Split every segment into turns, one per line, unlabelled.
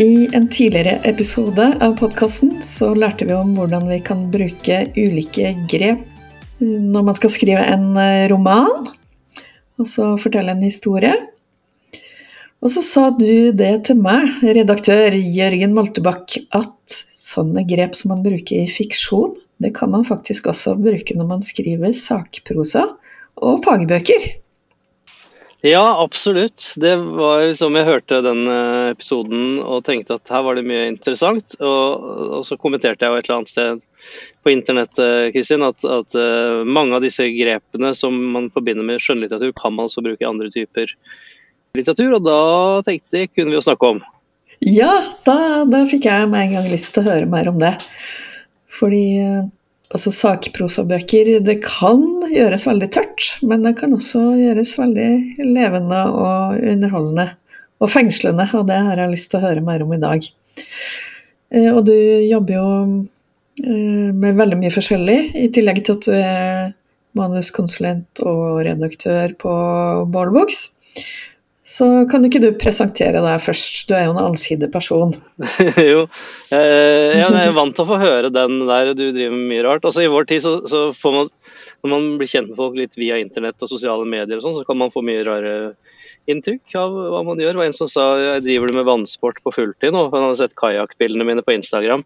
I en tidligere episode av podkasten så lærte vi om hvordan vi kan bruke ulike grep når man skal skrive en roman, og så fortelle en historie. Og så sa du det til meg, redaktør Jørgen Moltebakk, at sånne grep som man bruker i fiksjon, det kan man faktisk også bruke når man skriver sakprosa og fagbøker.
Ja, absolutt. Det var jo som jeg hørte den eh, episoden og tenkte at her var det mye interessant. Og, og så kommenterte jeg jo et eller annet sted på internett Kristin, at, at, eh, mange av disse grepene som man forbinder med skjønnlitteratur, kan man også bruke i andre typer litteratur. Og da tenkte jeg kunne vi jo snakke om.
Ja, da, da fikk jeg med en gang lyst til å høre mer om det. Fordi eh, altså sakprosabøker, det kan gjøres veldig tørt, men det kan også gjøres veldig levende og underholdende. Og fengslende, og det har jeg lyst til å høre mer om i dag. Eh, og du jobber jo eh, med veldig mye forskjellig, i tillegg til at du er manuskonsulent og redaktør på Ballbox. Så kan ikke du presentere deg først, du er jo en allsidig person.
jo, eh, jeg er vant til å få høre den der, du driver med mye rart. Altså I vår tid så, så, får man, når man blir kjent med folk litt via internett og sosiale medier og sånn, så kan man få mye rare inntrykk av hva man gjør. Det var en som sa jeg driver du med vannsport på fulltid nå, for han hadde sett kajakkbildene mine på Instagram.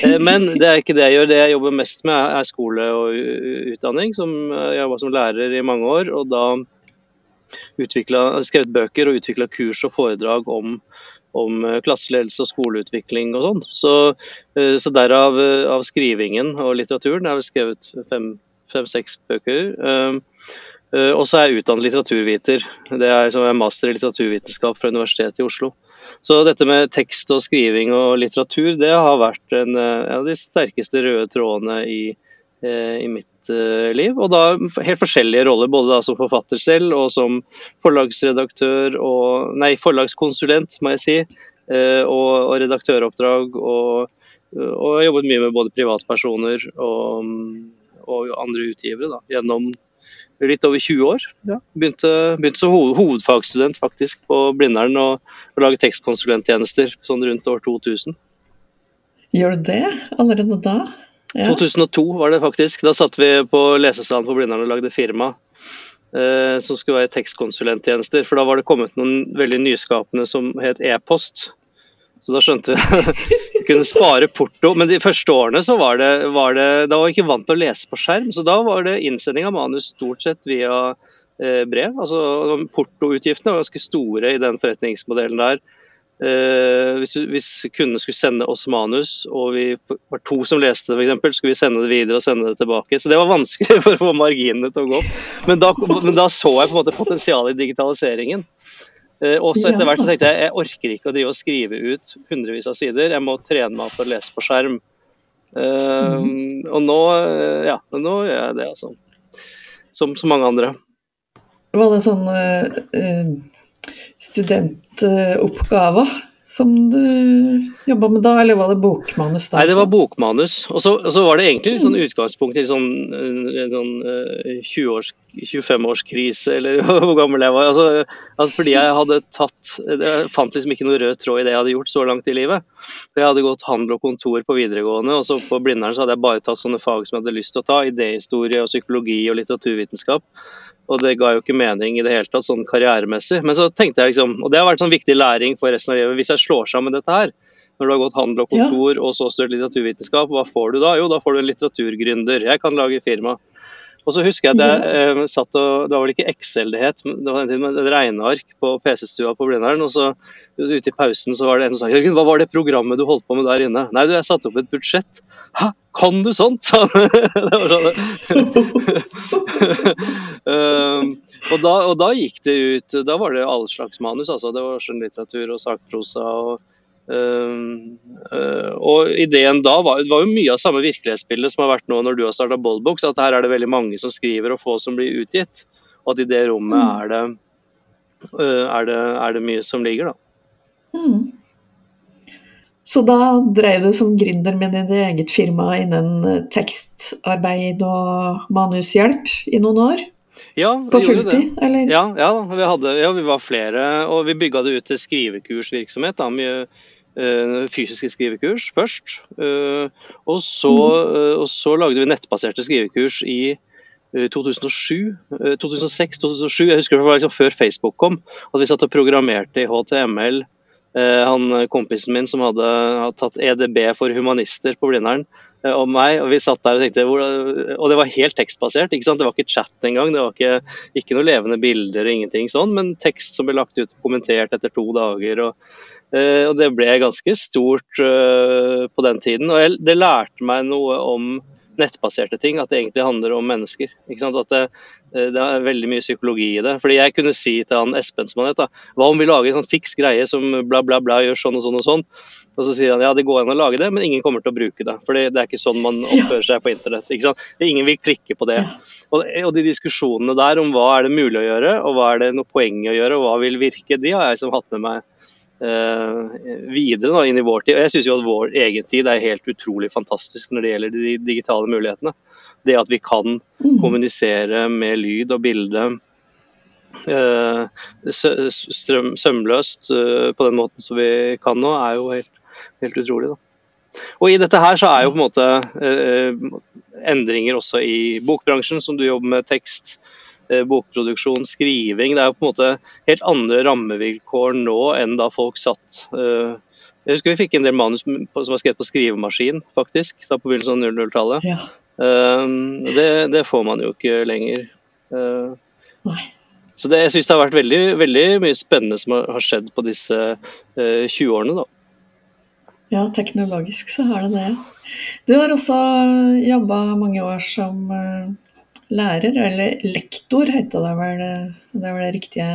Eh, men det er ikke det jeg gjør. Det jeg jobber mest med er skole og utdanning. Som, jeg jobba som lærer i mange år. og da skrevet bøker og utvikla kurs og foredrag om, om eh, klasseledelse og skoleutvikling og sånn. Så, eh, så derav eh, av skrivingen og litteraturen. Jeg har skrevet fem-seks fem, bøker. Og så er jeg utdannet litteraturviter. Det er som er master i litteraturvitenskap fra Universitetet i Oslo. Så dette med tekst og skriving og litteratur, det har vært en, en av de sterkeste røde trådene i, i mitt Eh, liv. Og da helt forskjellige roller, både som forfatter selv og som forlagsredaktør og Nei, forlagskonsulent, må jeg si. Eh, og, og redaktøroppdrag. Og, og jeg har jobbet mye med både privatpersoner og, og andre utgivere da, gjennom litt over 20 år. Ja. Begynte, begynte som hovedfagsstudent faktisk på Blindern og, og lage tekstkonsulenttjenester sånn rundt år 2000.
Gjør du det allerede da?
Ja. 2002 var det faktisk. Da satt vi på lesesalen på Blindern og lagde firma eh, som skulle være tekstkonsulenttjenester. For da var det kommet noen veldig nyskapende som het e-post. Så da skjønte vi vi kunne spare porto. Men de første årene så var det, var det Da var vi ikke vant til å lese på skjerm, så da var det innsending av manus stort sett via eh, brev. Altså Portoutgiftene var ganske store i den forretningsmodellen der. Uh, hvis, hvis, kundene skulle sende oss manus, og vi var to som leste det, f.eks., skulle vi sende det videre og sende det tilbake. Så det var vanskelig for å få marginene til å gå opp. Men da, men da så jeg på en måte potensialet i digitaliseringen. Uh, og så etter hvert så tenkte jeg jeg orker ikke å drive og skrive ut hundrevis av sider, jeg må trene meg til å lese på skjerm. Uh, mm. Og nå, ja, nå gjør jeg det, altså. Som så mange andre.
Var det sånn studentoppgaver som du jobba med da, eller var det bokmanus? da?
Nei, det var bokmanus. Og så, og så var det egentlig sånn utgangspunkt i sånn, en sånn uh, 25-årskrise, eller hvor gammel jeg var. Altså, altså, fordi jeg hadde tatt Jeg fant liksom ikke noe rød tråd i det jeg hadde gjort så langt i livet. Jeg hadde gått handel og kontor på videregående, og så på Blindern så hadde jeg bare tatt sånne fag som jeg hadde lyst til å ta. Idéhistorie og psykologi og litteraturvitenskap. Og det ga jo ikke mening i det hele tatt, sånn karrieremessig. Men så tenkte jeg liksom, og det har vært sånn viktig læring for resten av livet, hvis jeg slår sammen dette her, når du har gått handel og kontor ja. og så studert litteraturvitenskap, hva får du da? Jo, da får du en litteraturgründer. Jeg kan lage firma. Og så husker jeg at jeg eh, satt og Det var vel ikke Excel det het, det var et regneark på PC-stua på Blindern. Og så ute i pausen så var det en som sa Jørgen, hva var det programmet du holdt på med der inne? Nei, du, jeg satte opp et budsjett. Hæ, kan du sånt? sa han. det var sånn. Um, og, da, og, da, gikk det ut Da var det all slags manus. altså Det var skjønnlitteratur og sakprosa. og og ideen da var, var, jo mye av samme virkelighetsbildet som har vært nå når du har starta Bollbox, at her er det veldig mange som skriver og få som blir utgitt. Og at i det rommet mm. er, det, uh, er, det, er, det, mye som ligger, da. Mm.
Så da drev du som gründer med ditt eget firma innen eh, tekstarbeid og manushjelp i noen år?
Ja,
på fulltid, eller?
Ja, ja, vi hadde, ja, vi var flere. Og vi bygga det ut til skrivekursvirksomhet. Da, mye fysiske skrivekurs først. Uh, og, så, uh, og, så, lagde vi nettbaserte skrivekurs i 2007, 2006-2007. Jeg husker det var liksom før Facebook kom. At vi satt og programmerte i HTML Eh, han eh, kompisen min som hadde, hadde tatt EDB for humanister på Blindern, eh, og meg. og Vi satt der og tenkte, og det var helt tekstbasert. ikke sant? Det var ikke chat engang. Det var ikke, ikke noe levende bilder, og ingenting sånn, men tekst som ble lagt ut og kommentert etter to dager. og, og Det ble ganske stort på den tiden. og Det lærte meg noe om nettbaserte ting, at det egentlig handler om mennesker. At det, eh, det, er veldig mye psykologi i det. Fordi Jeg kunne si til han Espen som han het, hva om vi lager en sånn fiks greie som bla, bla, bla, gjør sånn og sånn og sånn. Og så sier han ja, det går an å lage det, men ingen kommer til å bruke det. For det er ikke sånn man oppfører seg på internett. ikke sant? Ingen vil klikke på det. Og, og, de diskusjonene der om hva er det mulig å gjøre, og hva er det noe poeng å gjøre, og hva vil virke, de har jeg som hatt med meg videre da, inn i vår tid. Og jeg syns jo at vår egen tid er helt utrolig fantastisk når det gjelder de digitale mulighetene. Det at vi kan mm. kommunisere med lyd og bilde uh, sømløst uh, på den måten som vi kan nå, er jo helt, helt, utrolig. da. Og i dette her så er jo på en måte endringer også i bokbransjen, som du jobber med tekst Eh, bokproduksjon, skriving. Det er jo på en måte helt andre rammevilkår nå enn da folk satt eh, Jeg husker vi fikk en del manus som var skrevet på skrivemaskin, faktisk, da på begynnelsen av 00-tallet. Ja. Eh, det, det, får man jo ikke lenger. Nei. Så det, jeg syns det har vært veldig, veldig, mye spennende som har skjedd på disse 20 årene, da.
Ja, teknologisk så har det det. Du har også jobba mange år som lærer, eller lektor heter det vel, det er vel riktige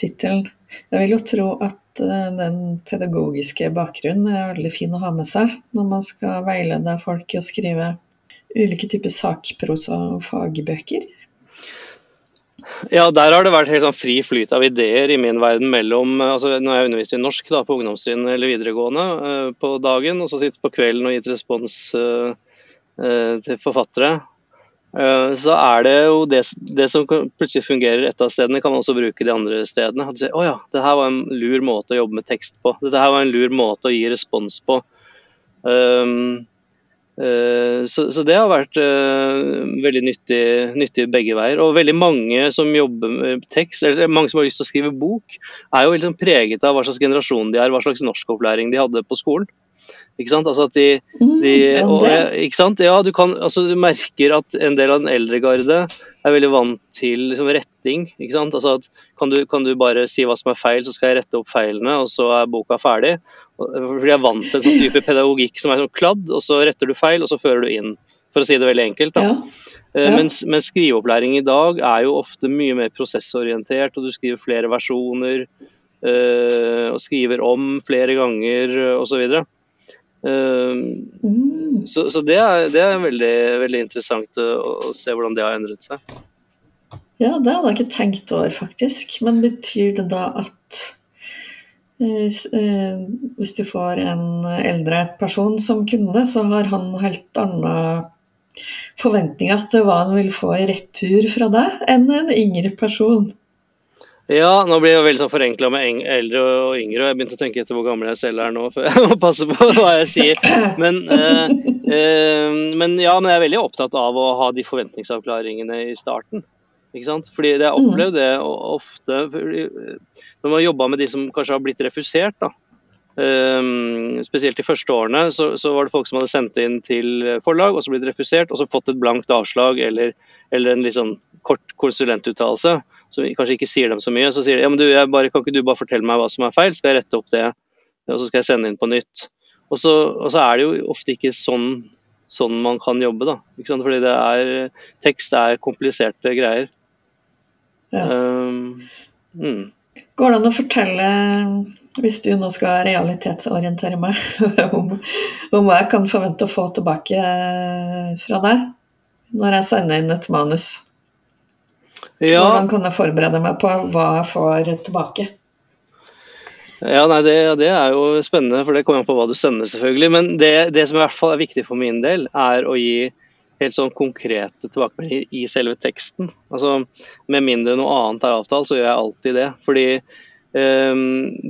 tittelen. Jeg vil jo tro at eh, den pedagogiske bakgrunnen er veldig fin å ha med seg når man skal veilede folk i å skrive ulike typer sakprosa og fagbøker.
Ja, der har det vært helt sånn fri flyt av ideer i min verden mellom altså Når jeg underviser i norsk da, på ungdomstrinnet eller videregående uh, på dagen, og så sitter på kvelden og gitt respons til forfattere, Eh, så er det jo det, det, som plutselig fungerer et av stedene, kan man også bruke de andre stedene. At du sier, å ja, det her var en lur måte å jobbe med tekst på. Dette her var en lur måte å gi respons på. Um, uh, så, så, det har vært uh, veldig nyttig, nyttig, begge veier. Og veldig mange som jobber med tekst, eller mange som har lyst til å skrive bok, er jo liksom preget av hva slags generasjon de er, hva slags norskopplæring de hadde på skolen. Ikke sant? Altså at de, mm, de og, ikke sant? Ja, du, kan, altså du merker at en del av den eldre garde er veldig vant til liksom, retting. ikke sant? Altså at kan du, kan du, bare si hva som er feil, så skal jeg rette opp feilene, og så er boka ferdig. Fordi jeg er vant til en sånn type pedagogikk som er sånn kladd, og så retter du feil, og så fører du inn. For å si det veldig enkelt. da. Ja. Eh, ja. Mens, mens, skriveopplæring i dag er jo ofte mye mer prosessorientert, og du skriver flere versjoner. Øh, og skriver om flere ganger osv. Ehm, mm. Så, så det, er, det, er, veldig, veldig interessant å, å, se hvordan det har endret seg.
Ja, det hadde jeg ikke tenkt over, faktisk. Men betyr det da at hvis, eh, hvis du får en eldre person som kunde, så har han helt andre forventninger til hva han vil få i retur fra deg, enn en yngre person?
Ja, nå blir jeg veldig sånn forenkla med eldre og yngre, og jeg begynte å tenke etter hvor gammel jeg selv er nå, for jeg må passe på hva jeg sier. Men, eh, eh, men ja, men jeg er veldig opptatt av å ha de forventningsavklaringene i starten. Ikke sant? Fordi jeg har opplevd det ofte når man jobba med de som kanskje har blitt refusert, da. Um, spesielt de første årene så, så, var det folk som hadde sendt inn til forlag og så blitt refusert, og så fått et blankt avslag eller, eller en litt sånn kort konsulentuttalelse som kanskje ikke sier dem så mye, så sier de ja, men du, bare, kan ikke du bare fortelle meg hva som er feil, skal jeg rette opp det, og så skal jeg sende inn på nytt. Og så, og så er det jo ofte ikke sånn, sånn man kan jobbe, da. Fordi det er, tekst er kompliserte greier.
Ja.
Um, mm.
Går det an å fortelle, hvis du nå skal realitetsorientere meg, om, om hva jeg kan forvente å få tilbake fra deg når jeg sender inn et manus?
Ja,
Hvordan kan jeg forberede meg på hva jeg får tilbake?
ja nei, det, det er jo spennende, for det kommer an på hva du sender, selvfølgelig. Men det, det som i hvert fall er viktig for min del, er å gi helt sånn konkrete tilbakemeldinger i selve teksten. Altså, Med mindre noe annet er avtalt, så gjør jeg alltid det. Fordi um,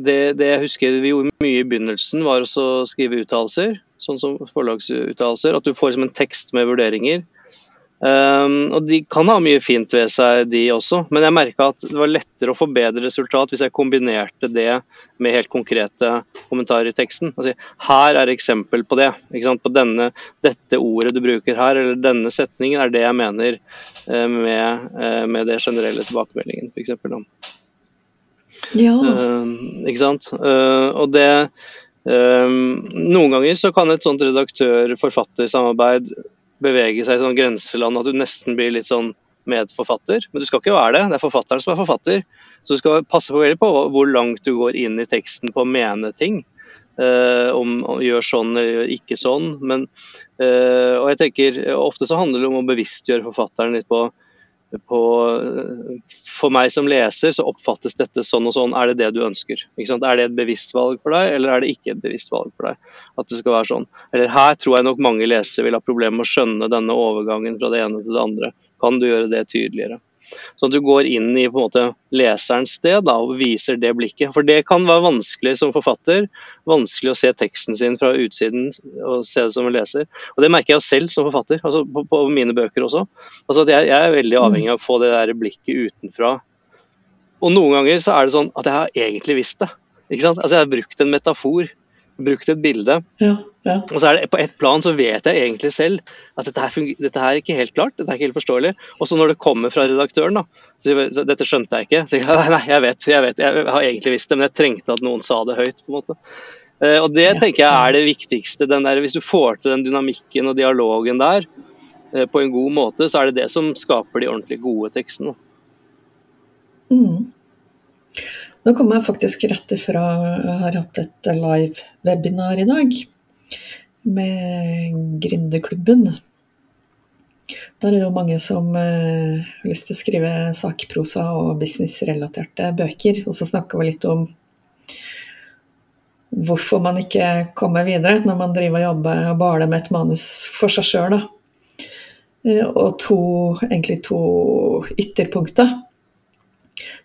det, det jeg husker vi gjorde mye i begynnelsen, var å skrive uttalelser. Sånn som forlagsuttalelser. At du får liksom en tekst med vurderinger. Ehm, og De kan ha mye fint ved seg, de også. Men jeg merka at det var lettere å få bedre resultat hvis jeg kombinerte det med helt konkrete kommentarer i teksten. Altså, her er eksempel på det. Ikke sant? På denne, dette ordet du bruker her, eller denne setningen, er det jeg mener eh, med, eh, med det generelle tilbakemeldingen, f.eks.
Ja.
Uh, ikke sant? Uh, og det Um, Noen ganger så kan et sånt redaktør-forfatter-samarbeid bevege seg i sånn grenseland at du nesten blir litt sånn medforfatter. Men du skal ikke være det. Det er forfatteren som er forfatter. Så du skal passe på på hvor langt du går inn i teksten på å mene ting. Uh, om å gjøre sånn eller gjør ikke sånn. Men, uh, og jeg tenker Ofte så handler det om å bevisstgjøre forfatteren litt på, på For meg som leser så oppfattes dette sånn og sånn. Er det det du ønsker? Er det et bevisst valg for deg, eller er det ikke et bevisst valg for deg? At det skal være sånn. Eller her tror jeg nok mange lesere vil ha problemer med å skjønne denne overgangen fra det ene til det andre. Kan du gjøre det tydeligere? Sånn at du går inn i på en måte leserens sted da, og viser det blikket. For det kan være vanskelig som forfatter. Vanskelig å se teksten sin fra utsiden og se det som en leser. Og det merker jeg jo selv som forfatter, altså på, på mine bøker også. Altså at jeg, jeg, er veldig avhengig av å få det der blikket utenfra. Og noen ganger så er det sånn at jeg har egentlig visst det. Ikke sant? Altså jeg har brukt en metafor, brukt et bilde.
Ja, ja.
Og så er det På ett plan så vet jeg egentlig selv at dette her, dette her er ikke helt klart, dette er ikke helt forståelig. Og så når det kommer fra redaktøren, da, så, så dette skjønte jeg ikke. Så jeg, nei, jeg vet, jeg vet, jeg har egentlig visst det, men jeg trengte at noen sa det høyt. på en måte. Eh, og Det tenker jeg er det viktigste. Den der, hvis du får til den dynamikken og dialogen der eh, på en god måte, så er det det som skaper de ordentlig gode tekstene.
Mm. Nå kommer jeg faktisk rett ifra Jeg har hatt et live webinar i dag med Gründerklubben. Der er det jo mange som eh, har lyst til å skrive sakprosa og businessrelaterte bøker. Og så snakker vi litt om hvorfor man ikke kommer videre når man driver og jobber og baler med et manus for seg sjøl. Og to, egentlig to ytterpunkter.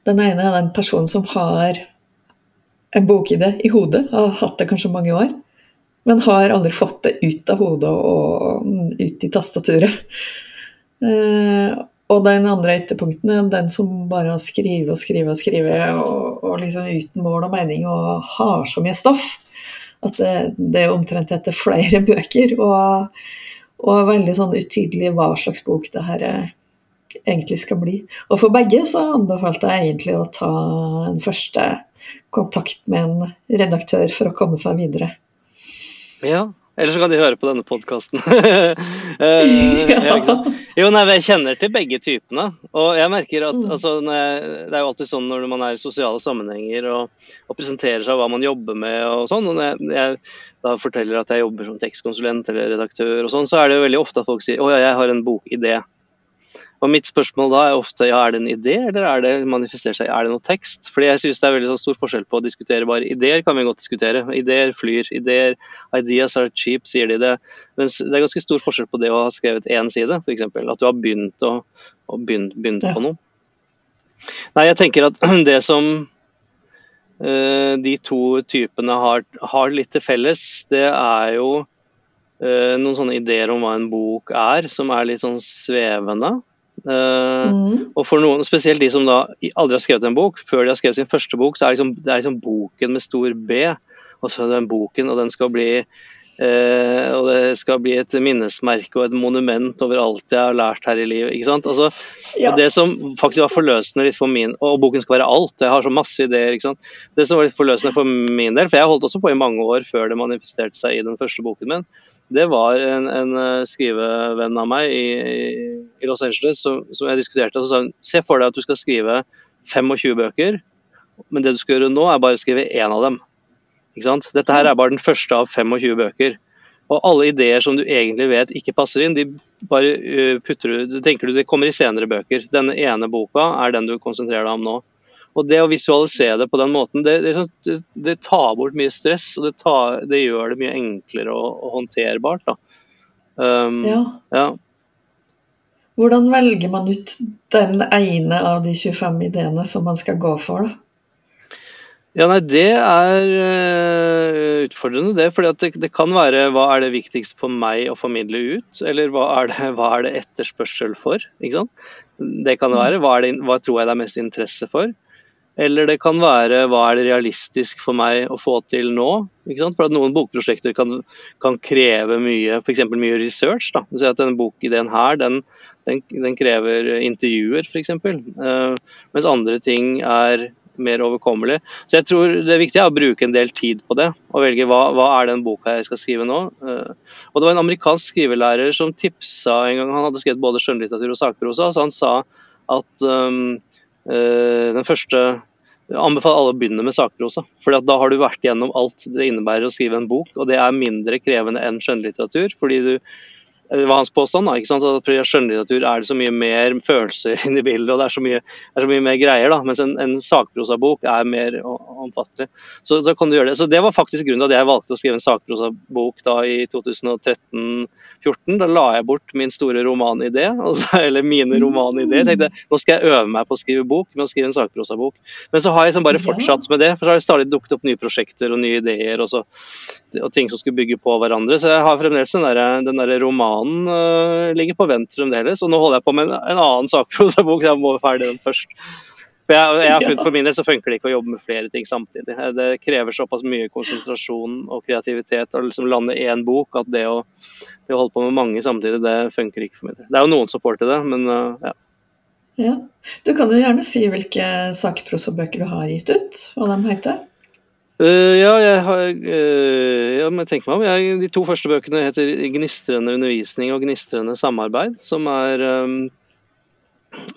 Den ene er den personen som har en bokidé i hodet, og har hatt det kanskje mange år, men har aldri fått det ut av hodet og ut i tastaturet. Eh, og den andre ytterpunkten er den som bare har skrevet og skrevet og skrevet, og, og liksom uten mål og mening, og har så mye stoff at det, det er omtrent etter flere bøker. Og, og veldig sånn utydelig hva slags bok det her er egentlig skal bli. Og for begge så anbefalte jeg egentlig å ta en første kontakt med en redaktør for å komme seg videre.
Ja, Eller så kan de høre på denne podkasten. ja, jo, nei, jeg kjenner til begge typene. Og jeg merker at
Mm.
altså, Det er jo alltid sånn når man er i sosiale sammenhenger og, og presenterer seg hva man jobber med og sånn. og når jeg da forteller at jeg jobber som tekstkonsulent eller redaktør, og sånn, så er det jo veldig ofte at folk sier å ja, jeg har en bokidé. Og mitt spørsmål da er ofte ja, er det en idé, eller er det manifesterer seg, er det noe tekst? Fordi jeg syns det er veldig sånn stor forskjell på å diskutere bare ideer, kan vi godt diskutere. Ideer flyr. Ideer, ideas are cheap, sier de det. Mens det er ganske stor forskjell på det å ha skrevet én side, f.eks. At du har begynt, å, å begynt
Ja.
på noe. Nei, jeg tenker at det som uh, de to typene har, har litt til felles, det er jo uh, noen sånne ideer om hva en bok er, som er litt sånn svevende. Eh,
Mm.
og for noen, spesielt de som da aldri har skrevet en bok, før de har skrevet sin første bok, så er liksom, det er liksom boken med stor B. Og så er den boken, og den skal bli eh, og det skal bli et minnesmerke og et monument over alt jeg har lært her i livet. ikke sant? Altså,
Ja.
Det som faktisk var forløsende litt for min Og boken skal være alt, jeg har så masse ideer. ikke sant? Det som var litt forløsende for min del, for jeg holdt også på i mange år før det manifesterte seg i den første boken min, det var en, en eh, skrivevenn av meg i, i Los Angeles som, som, jeg diskuterte. og så sa hun, Se for deg at du skal skrive 25 bøker, men det du skal gjøre nå, er bare å skrive én av dem. Dette her er bare den første av 25 bøker. Og alle ideer som du egentlig vet ikke passer inn, de bare uh, putter du, tenker du det kommer i senere bøker. Denne ene boka er den du konsentrerer deg om nå. Og Det å visualisere det på den måten, det, det, sånn, det, det tar bort mye stress. Og det, tar, gjør det mye enklere og, og håndterbart. Um,
ja.
ja.
Hvordan velger man ut den ene av de 25 ideene som man skal gå for? da?
Ja, nei, Det er uh, utfordrende, det. For det, det, kan være hva er det viktigst for meg å formidle ut? Eller hva er det, hva er det etterspørsel for? Det kan det være. Hva, det, hva tror jeg det er mest interesse for? Eller det kan være hva er det realistisk for meg å få til nå. For at Noen bokprosjekter kan, kan kreve mye, f.eks. mye research. Da. Så at denne bokideen her den, den, den krever intervjuer, f.eks. Uh, eh, mens andre ting er mer overkommelig. Så jeg tror det er viktig å bruke en del tid på det, og velge hva, hva er den boka jeg skal skrive nå. Uh, og Det var en amerikansk skrivelærer som tipsa en gang, han hadde skrevet både skjønnlitteratur og sakprosa, så han sa at um, den første jeg anbefaler alle å begynne med sakprosa. For da har du vært gjennom alt det innebærer å skrive en bok, og det er mindre krevende enn skjønnlitteratur. fordi du det var hans påstand. da, ikke sant? At skjønnlitteratur er det så mye mer følelser inni bildet, og det er så mye, er så mye mer greier. da, Mens en, en sakprosabok er mer omfattelig. Så, så, kan du gjøre det. Så Det var faktisk grunnen til at jeg valgte å skrive en sakprosabok da i 2013 14, da la jeg bort min store romanidé, altså, eller mine romanideer. tenkte nå skal jeg øve meg på å skrive bok, med å skrive en sakprosabok. Men så har jeg liksom bare fortsatt med det, for så har det stadig dukket opp nye prosjekter og nye ideer og, så, og ting som skulle bygge på hverandre. Så jeg har fremdeles den der, den der romanen uh, ligger på vent fremdeles. Og nå holder jeg på med en, en annen sakprosabok, jeg må ferdig den først. For jeg, jeg, har funnet For min del så funker det ikke å jobbe med flere ting samtidig. Det krever såpass mye konsentrasjon og kreativitet å liksom lande én bok at det å, det å, holde på med mange samtidig, det funker ikke for min del. Det er jo noen som får til det, men uh, ja.
ja. Du kan jo gjerne si hvilke sakprosabøker du har gitt ut, hva de heter?
Uh, ja, jeg har uh, ja, tenk meg om. Jeg, de to første bøkene heter 'Gnistrende undervisning' og 'Gnistrende samarbeid', som er um,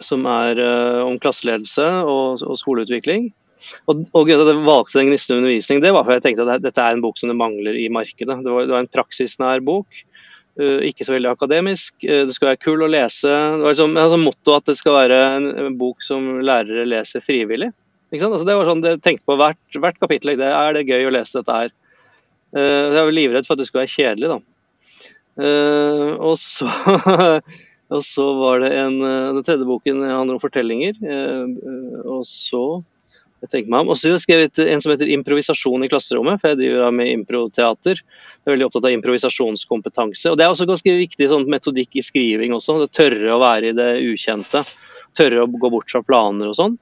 som er uh, om klasseledelse og, og skoleutvikling. Og, og at jeg valgte den gnistrende undervisning, det var fordi jeg tenkte at dette er en bok som det mangler i markedet. Det var, det var en praksisnær bok. Uh, ikke så veldig akademisk. Uh, det skal være kul å lese. Det var liksom, altså, motto at det skal være en, en, bok som lærere leser frivillig. Altså, det var sånn jeg tenkte på hvert, hvert kapittel. Det, er det gøy å lese dette her? Uh, jeg var livredd for at det skulle være kjedelig. da. og så Og så var det en eh, Den tredje boken handler om fortellinger. Uh, og så jeg meg om. Og så har jeg skrevet en som heter 'Improvisasjon i klasserommet', for jeg driver med improteater. Jeg er veldig opptatt av improvisasjonskompetanse. Og Det er også ganske viktig sånn metodikk i skriving også. Det tørre å være i det ukjente. Tørre å gå bort fra planer og sånn.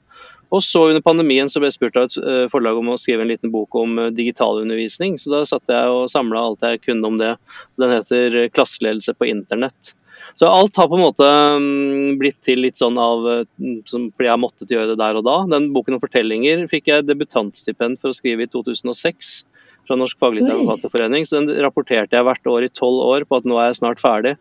Og så Under pandemien så ble jeg spurt av et eh, forlag om å skrive en liten bok om digitalundervisning. Så da satt jeg og samla alt jeg kunne om det. Så Den heter 'Klasseledelse på internett'. Så alt har på en måte mm, blitt til litt sånn av mm, fordi jeg måttet gjøre det der og da. Den boken om fortellinger fikk jeg debutantstipend for å skrive i 2006 fra Norsk faglitterærforfatterforening. Så den rapporterte jeg hvert år i tolv år på at nå er jeg snart ferdig.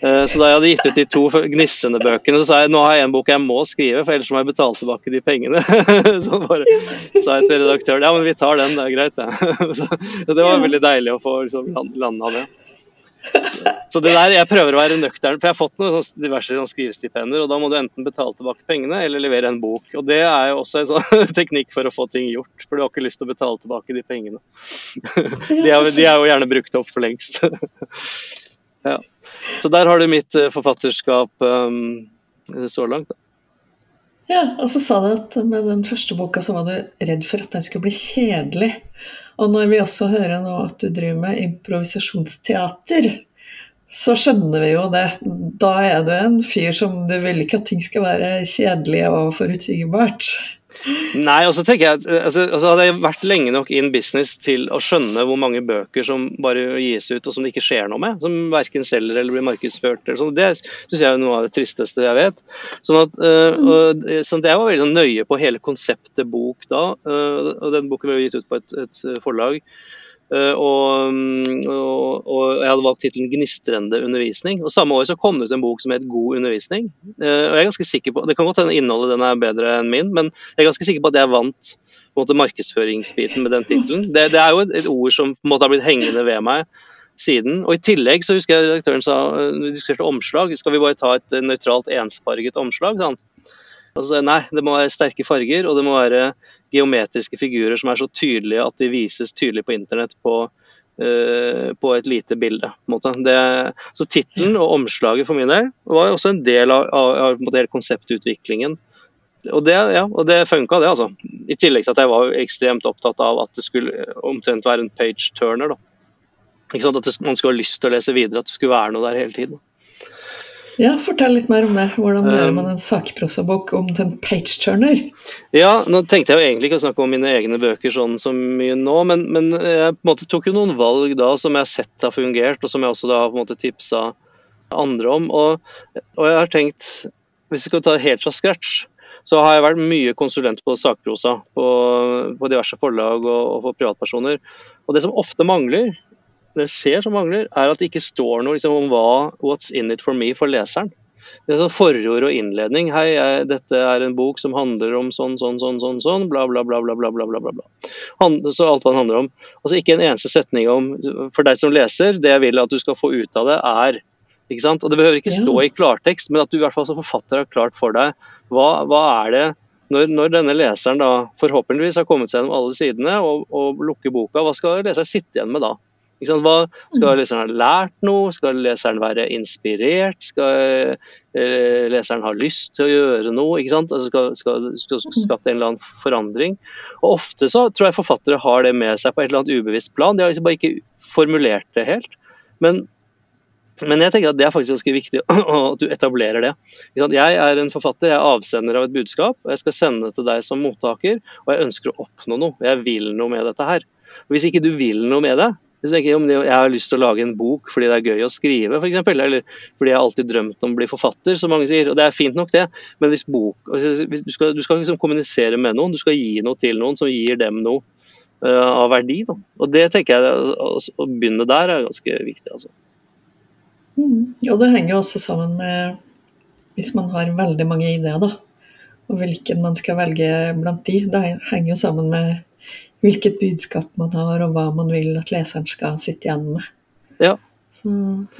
Eh, så da jeg hadde gitt ut de to gnissende bøkene, så sa jeg nå har jeg en bok jeg må skrive, for ellers må jeg betale tilbake de pengene. Så bare sa jeg til redaktøren ja, men vi tar den, det er greit det. Så det var veldig deilig å få liksom, landa det. Så det der, Jeg prøver å være nøktern, for jeg har fått noen sånn diverse sånn skrivestipender. og Da må du enten betale tilbake pengene eller levere en bok. og Det er jo også en sånn teknikk for å få ting gjort, for du har ikke lyst til å betale tilbake de pengene. De er, de er jo gjerne brukt opp for lengst. Ja. Så der har du mitt eh, forfatterskap um, så langt. da.
Ja, og så sa du at med den første boka så var du redd for at den skulle bli kjedelig. Og når vi også hører nå at du driver med improvisasjonsteater, så skjønner vi jo det. Da er du en fyr som du vil ikke at ting skal være kjedelig og forutsigbart.
Nei, og så tenker jeg at altså, altså Hadde jeg vært lenge nok in business til å skjønne hvor mange bøker som bare gis ut og som det ikke skjer noe med, som verken selger eller blir markedsført, eller sånt, det syns jeg er noe av det tristeste jeg vet. Sånn at, uh, og, sånn at Jeg var veldig nøye på hele konseptet bok da, uh, og den boken ble gitt ut på et, et forlag. Og, og, og, jeg hadde valgt tittelen 'Gnistrende undervisning'. og Samme år så kom det ut en bok som het 'God undervisning'. Uh, og jeg er ganske sikker på, Det kan godt hende innholdet den er bedre enn min, men jeg er ganske sikker på at jeg vant på en måte markedsføringsbiten med den tittelen. Det, det, er jo et, et, ord som på en måte har blitt hengende ved meg siden. Og I tillegg så husker jeg redaktøren sa vi diskuterte omslag. Skal vi bare ta et nøytralt ensfarget omslag? Sånn. Altså, nei, det må være sterke farger, og det må være geometriske figurer som er så tydelige at de vises tydelig på internett på, på et lite bilde. Det, så tittelen og omslaget for min del var også en del av, av, av konseptutviklingen. Og det, ja, det funka, det, altså. I tillegg til at jeg var ekstremt opptatt av at det skulle omtrent være en page turner. At det, man skulle ha lyst til å lese videre, at det skulle være noe der hele tiden.
Ja, Fortell litt mer om det. Hvordan gjør man en sakprosabok om til en page-turner?
Ja, nå tenkte jeg jo egentlig ikke å snakke om mine egne bøker sånn så mye nå, men, men, jeg på en måte tok jo noen valg da som jeg har sett har fungert, og som jeg også da har på en måte tipsa andre om. Og, og jeg har tenkt, hvis vi skal ta det helt fra scratch, så har jeg vært mye konsulent på sakprosa på, på diverse forlag og, og for privatpersoner. Og det som ofte mangler, jeg ser som mangler, er at det ikke står noe liksom, om hva 'What's in it for me' for leseren. Det er sånn forord og innledning. 'Hei, jeg, dette er en bok som handler om sånn, sånn, sånn, sånn, sånn bla, bla, bla, bla, bla, bla, bla, bla. bla. så alt hva den handler om. Altså ikke en eneste setning om For deg som leser, det jeg vil at du skal få ut av det, er ikke sant? Og Det behøver ikke stå i klartekst, men at du i hvert fall som forfatter har klart for deg hva, hva er det når, når, denne leseren da forhåpentligvis har kommet seg gjennom alle sidene og, og lukker boka, hva skal leseren sitte igjen med da? Hva, skal mm. leseren ha lært noe? Skal leseren være inspirert? Skal eh, leseren ha lyst til å gjøre noe? Altså skal, skal, skal mm. skapt en eller annen forandring? Og Ofte så tror jeg forfattere har det med seg på et eller annet ubevisst plan. De har liksom bare ikke formulert det helt. Men, men jeg tenker at det er faktisk ganske viktig at du etablerer det. Jeg er en forfatter, jeg er avsender av et budskap. og Jeg skal sende det til deg som mottaker, og jeg ønsker å oppnå noe. Jeg vil noe med dette her. Hvis ikke du vil noe med det, hvis jeg, om jeg har lyst til å lage en bok fordi det er gøy å skrive, f.eks., eller fordi jeg har alltid drømt om å bli forfatter, som mange sier. og Det er fint nok, det, men hvis bok, hvis du skal, du skal liksom kommunisere med noen, du skal gi noe til noen som gir dem noe uh, av verdi. Da. Og Det tenker jeg, Å begynne der er ganske viktig. altså.
Mm. Og det henger jo også sammen med hvis man har veldig mange ideer, da. Og hvilken man skal velge blant de. Det henger jo sammen med hvilket budskap man har, og hva man vil at leseren skal sitte igjen med.
Ja. Så,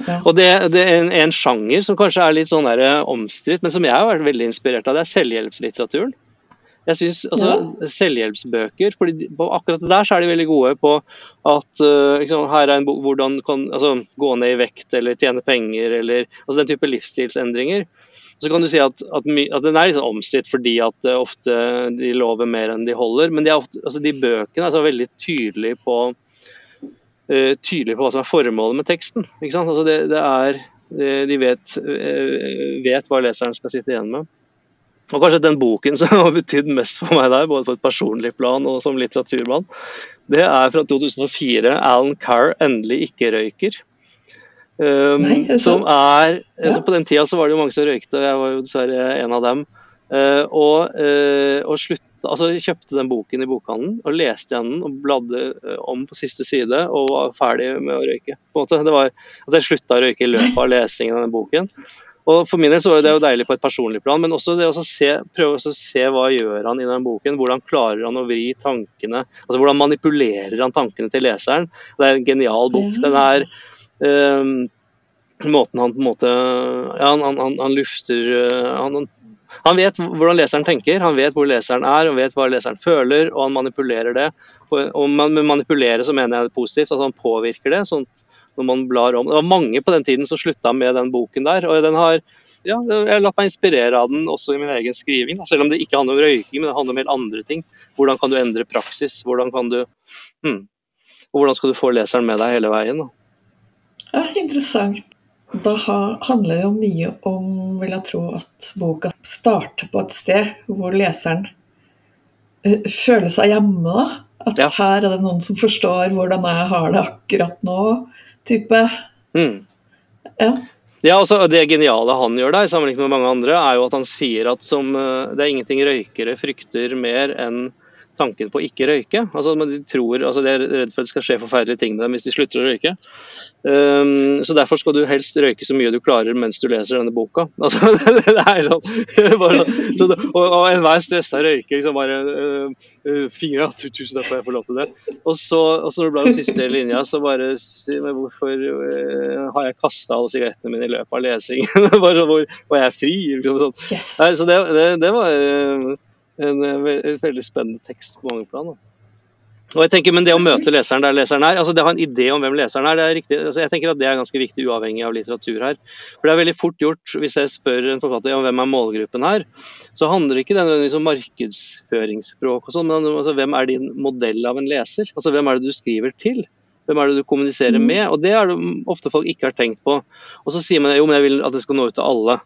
ja. Og det, det, er en, en, sjanger som kanskje er litt sånn eh, omstridt, men som jeg har vært veldig inspirert av, det er selvhjelpslitteraturen. Jeg synes, altså, ja. Selvhjelpsbøker, fordi på akkurat det der så er de veldig gode på at uh, liksom, her er en bok hvordan kan altså, gå ned i vekt eller tjene penger eller altså den type livsstilsendringer. Så kan du si at, at, at den er liksom omstridt fordi at uh, ofte de lover mer enn de holder. Men de, ofte, altså de bøkene er så veldig tydelige på, uh, tydelige på hva som er formålet med teksten. Altså det, det er, de vet, uh, vet, hva leseren skal sitte igjen med. Og kanskje den boken som har betydd mest for meg der, både på et personlig plan og som litteraturmann, det er fra 2004. Alan Carr 'Endelig ikke røyker'. Um, Nei, er som er, ja. altså På den tida så var det jo mange som røykte, jeg var jo dessverre en av dem. Uh, og, uh, og slutt, altså, kjøpte den boken i bokhandelen og leste gjennom og bladde om på siste side og var ferdig med å røyke. På en måte, det var, altså, jeg slutta å røyke i løpet av lesingen av den boken. Og For min del så var det jo deilig på et personlig plan, men også det å se, prøve å se hva gjør han i den boken. Hvordan klarer han å vri tankene altså Hvordan manipulerer han tankene til leseren. Det er en genial bok. Den er måten han på en måte ja, han, han, han, lufter uh, han, han, vet hvordan leseren tenker, han vet hvor leseren er, han vet hva leseren føler, og han manipulerer det. Og med manipulere så mener jeg det positivt, at han påvirker det. sånn når man blar om. Det var mange på den tiden som slutta med den boken der. og den har ja, Jeg har latt meg inspirere av den også i min egen skriving. Selv om det ikke handler om røyking, men det handler om helt andre ting. Hvordan kan du endre praksis? Hvordan kan du hmm, og hvordan skal du få leseren med deg hele veien? Da?
Ja, interessant. Da handler det jo mye om, vil jeg tro, at boka starter på et sted hvor leseren eh, føler seg hjemme. da. At ja. her er det noen som forstår hvordan jeg har det akkurat nå, type. Mm.
Ja. Ja, altså Det geniale han gjør der, sammenlignet med mange andre, er jo at han sier at som, eh, det er ingenting røykere frykter mer enn tanken på å ikke røyke. Altså, de tror, altså de er redd for at det skal skje forferdelige ting med dem hvis de slutter å røyke. Um, så Derfor skal du helst røyke så mye du klarer mens du leser denne boka. Altså, det er sånn, bare, så, og, og enhver stressa røyker liksom bare uh, Fingra, Fingre, tusen takk for jeg får lov til det. Og så, og så ble det siste linja, så bare hvorfor uh, har jeg kasta alle sigarettene mine i løpet av lesingen? bare, hvor, og jeg fri? Liksom, sånn. yes. Nei, så det, det, det var uh, en, en, veldig spennende tekst på mange plan. Da. Og jeg tenker, Men det å møte leseren der leseren er, altså det å ha en idé om hvem leseren er, det er riktig, altså jeg tenker at det er ganske viktig uavhengig av litteratur her. For Det er veldig fort gjort, hvis jeg spør en forfatter om hvem er målgruppen her, så handler det ikke nødvendigvis om markedsføringsspråk og sånn, men altså, hvem er din modell av en leser? Altså Hvem er det du skriver til? Hvem er det du kommuniserer mm. med? Og Det er det ofte folk ikke har tenkt på. Og så sier man jo, men jeg vil at det skal nå ut til alle.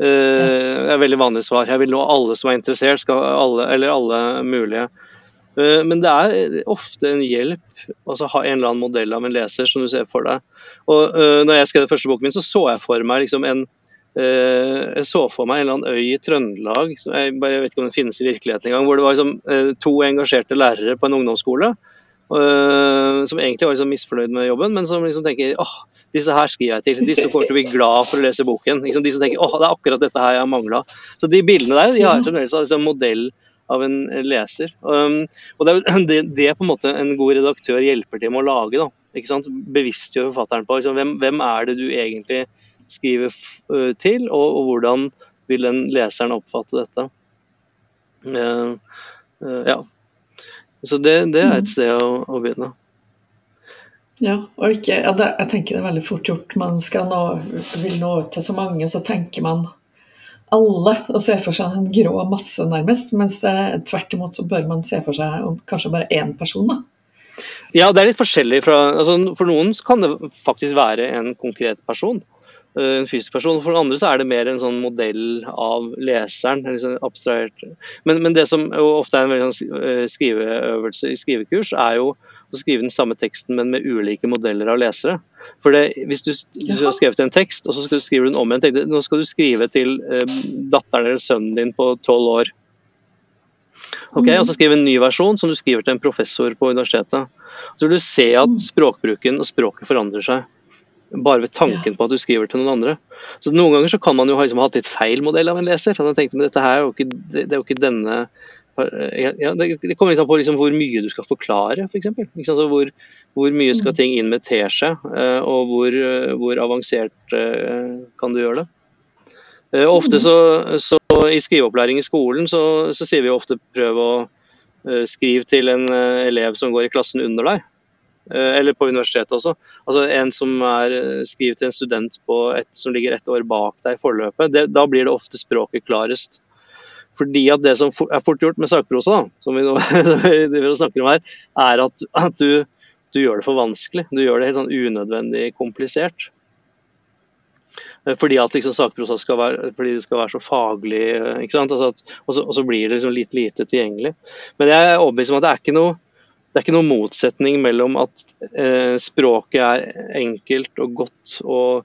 Det er et veldig vanlig svar. Jeg vil nå alle som er interessert, alle, eller alle mulige. Eh, men det er ofte en hjelp altså, ha en eller annen modell av en leser som du ser for deg. Og uh, når jeg skrev den første boken min, så så jeg for meg liksom en jeg så for meg en eller annen øy i Trøndelag, jeg, bare, vet ikke om den finnes i virkeligheten engang, hvor det var liksom, to engasjerte lærere på en ungdomsskole som egentlig var liksom misfornøyd med jobben, men som liksom tenker åh, disse her skriver jeg til. Disse kommer til å bli glad for å lese boken. Liksom, de som tenker åh, det er akkurat dette her jeg har mangla. Så de bildene der de har fremdeles liksom, modell av en leser. Um, og det er det, det, på en måte en god redaktør hjelper til med å lage. da, ikke sant? Bevisstgjør forfatteren på liksom, hvem, hvem, er det du egentlig skriver uh, til, og, og, hvordan vil den leseren oppfatte dette. Uh, uh, ja. Så det, det, er et mm. sted å, å begynne.
Ja, og ikke, ja, det, jeg tenker det er veldig fort gjort. Man nå, vil nå ut til så mange, så tenker man alle og ser for seg en grå masse, nærmest. Mens eh, tvert imot så bør man se for seg kanskje bare én person, da.
Ja, det er litt forskjellig fra altså, For noen kan det faktisk være en konkret person. Eh, en fysisk person. For andre så er det mer en sånn modell av leseren. Liksom abstrahert. Men, men, det som ofte er en sånn eh, skriveøvelse i skrivekurs, er jo å skrive den samme teksten, men med ulike modeller av lesere. For det, Hvis du, du har skrevet en tekst, og så skal du skrive den om igjen Nå skal du skrive til eh, datteren eller sønnen din på tolv år. Ok, mm. Og så skrive en ny versjon som du skriver til en professor på universitetet. Så vil du se at mm. språkbruken og språket forandrer seg. Bare ved tanken på at du skriver til noen andre. Så Noen ganger så kan man jo ha liksom, hatt litt feil modell av en leser. Han tenkte, men dette her er jo ikke, det, det er jo ikke denne ja, det, kommer an på liksom hvor mye du skal forklare, f.eks. For altså hvor, hvor, mye skal mm. ting inn med teskje, eh, og hvor, eh, hvor, avansert eh, kan du gjøre det. Ofte så, så I skriveopplæring i skolen så, så, sier vi ofte prøv å skrive til en elev som går i klassen under deg. Eller på universitetet også. Altså En som er skriver til en student et, som ligger ett år bak deg i forløpet. Det, da blir det ofte språket klarest. Fordi at Det som er fort gjort med sakprosa, som vi nå snakker om her, er at, at du, du, gjør det for vanskelig. Du gjør det helt sånn unødvendig komplisert. Eh, fordi at liksom, sakprosa skal være, fordi det skal være så faglig, eh, ikke sant? Altså at, og, så, og, så, blir det liksom litt lite tilgjengelig. Men jeg er overbevist om at det er ikke noe det er ikke noen motsetning mellom at eh, språket er enkelt og godt og,